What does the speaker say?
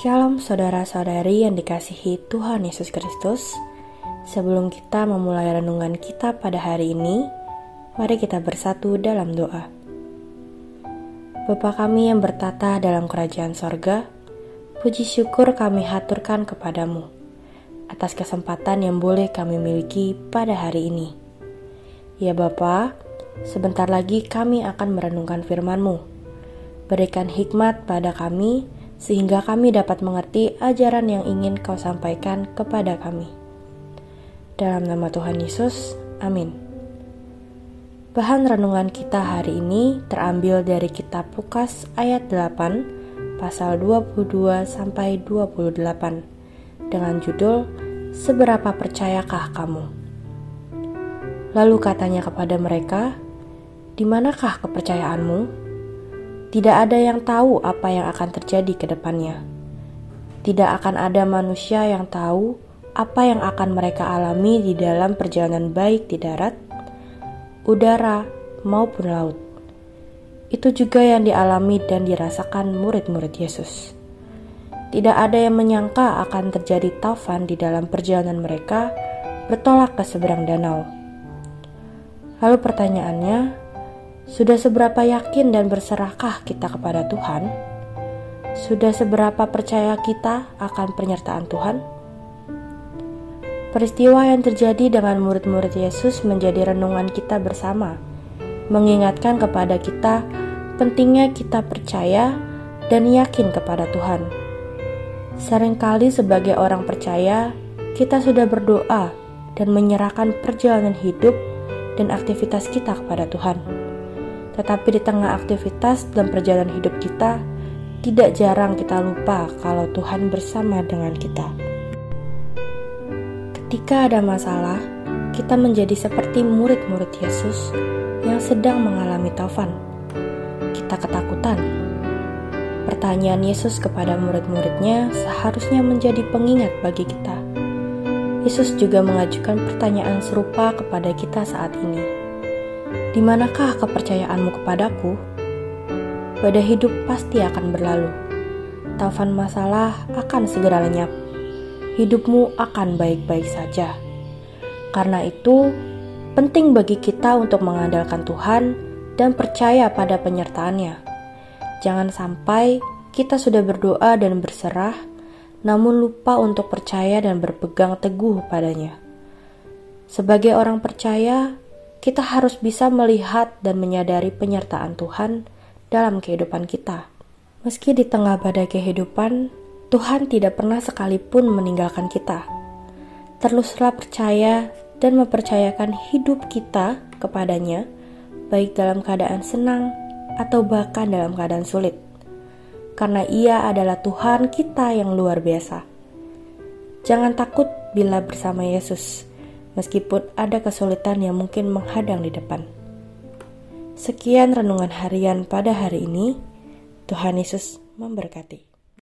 Shalom saudara-saudari yang dikasihi Tuhan Yesus Kristus. Sebelum kita memulai renungan kita pada hari ini, mari kita bersatu dalam doa. Bapa kami yang bertata dalam kerajaan sorga, puji syukur kami haturkan kepadamu atas kesempatan yang boleh kami miliki pada hari ini. Ya Bapa, sebentar lagi kami akan merenungkan firman-Mu. Berikan hikmat pada kami, sehingga kami dapat mengerti ajaran yang ingin Kau sampaikan kepada kami. Dalam nama Tuhan Yesus, amin. Bahan renungan kita hari ini terambil dari kitab Lukas ayat 8 pasal 22 sampai 28 dengan judul Seberapa percayakah kamu? Lalu katanya kepada mereka, "Di manakah kepercayaanmu?" Tidak ada yang tahu apa yang akan terjadi ke depannya. Tidak akan ada manusia yang tahu apa yang akan mereka alami di dalam perjalanan baik di darat, udara, maupun laut. Itu juga yang dialami dan dirasakan murid-murid Yesus. Tidak ada yang menyangka akan terjadi taufan di dalam perjalanan mereka bertolak ke seberang danau. Lalu pertanyaannya, sudah seberapa yakin dan berserahkah kita kepada Tuhan? Sudah seberapa percaya kita akan penyertaan Tuhan? Peristiwa yang terjadi dengan murid-murid Yesus menjadi renungan kita bersama, mengingatkan kepada kita pentingnya kita percaya dan yakin kepada Tuhan. Seringkali sebagai orang percaya, kita sudah berdoa dan menyerahkan perjalanan hidup dan aktivitas kita kepada Tuhan. Tetapi di tengah aktivitas dan perjalanan hidup kita, tidak jarang kita lupa kalau Tuhan bersama dengan kita. Ketika ada masalah, kita menjadi seperti murid-murid Yesus yang sedang mengalami taufan. Kita ketakutan. Pertanyaan Yesus kepada murid-muridnya seharusnya menjadi pengingat bagi kita. Yesus juga mengajukan pertanyaan serupa kepada kita saat ini di manakah kepercayaanmu kepadaku? Pada hidup pasti akan berlalu. Taufan masalah akan segera lenyap. Hidupmu akan baik-baik saja. Karena itu, penting bagi kita untuk mengandalkan Tuhan dan percaya pada penyertaannya. Jangan sampai kita sudah berdoa dan berserah, namun lupa untuk percaya dan berpegang teguh padanya. Sebagai orang percaya, kita harus bisa melihat dan menyadari penyertaan Tuhan dalam kehidupan kita. Meski di tengah badai kehidupan, Tuhan tidak pernah sekalipun meninggalkan kita. Teruslah percaya dan mempercayakan hidup kita kepadanya, baik dalam keadaan senang atau bahkan dalam keadaan sulit. Karena Ia adalah Tuhan kita yang luar biasa. Jangan takut bila bersama Yesus meskipun ada kesulitan yang mungkin menghadang di depan. Sekian renungan harian pada hari ini. Tuhan Yesus memberkati.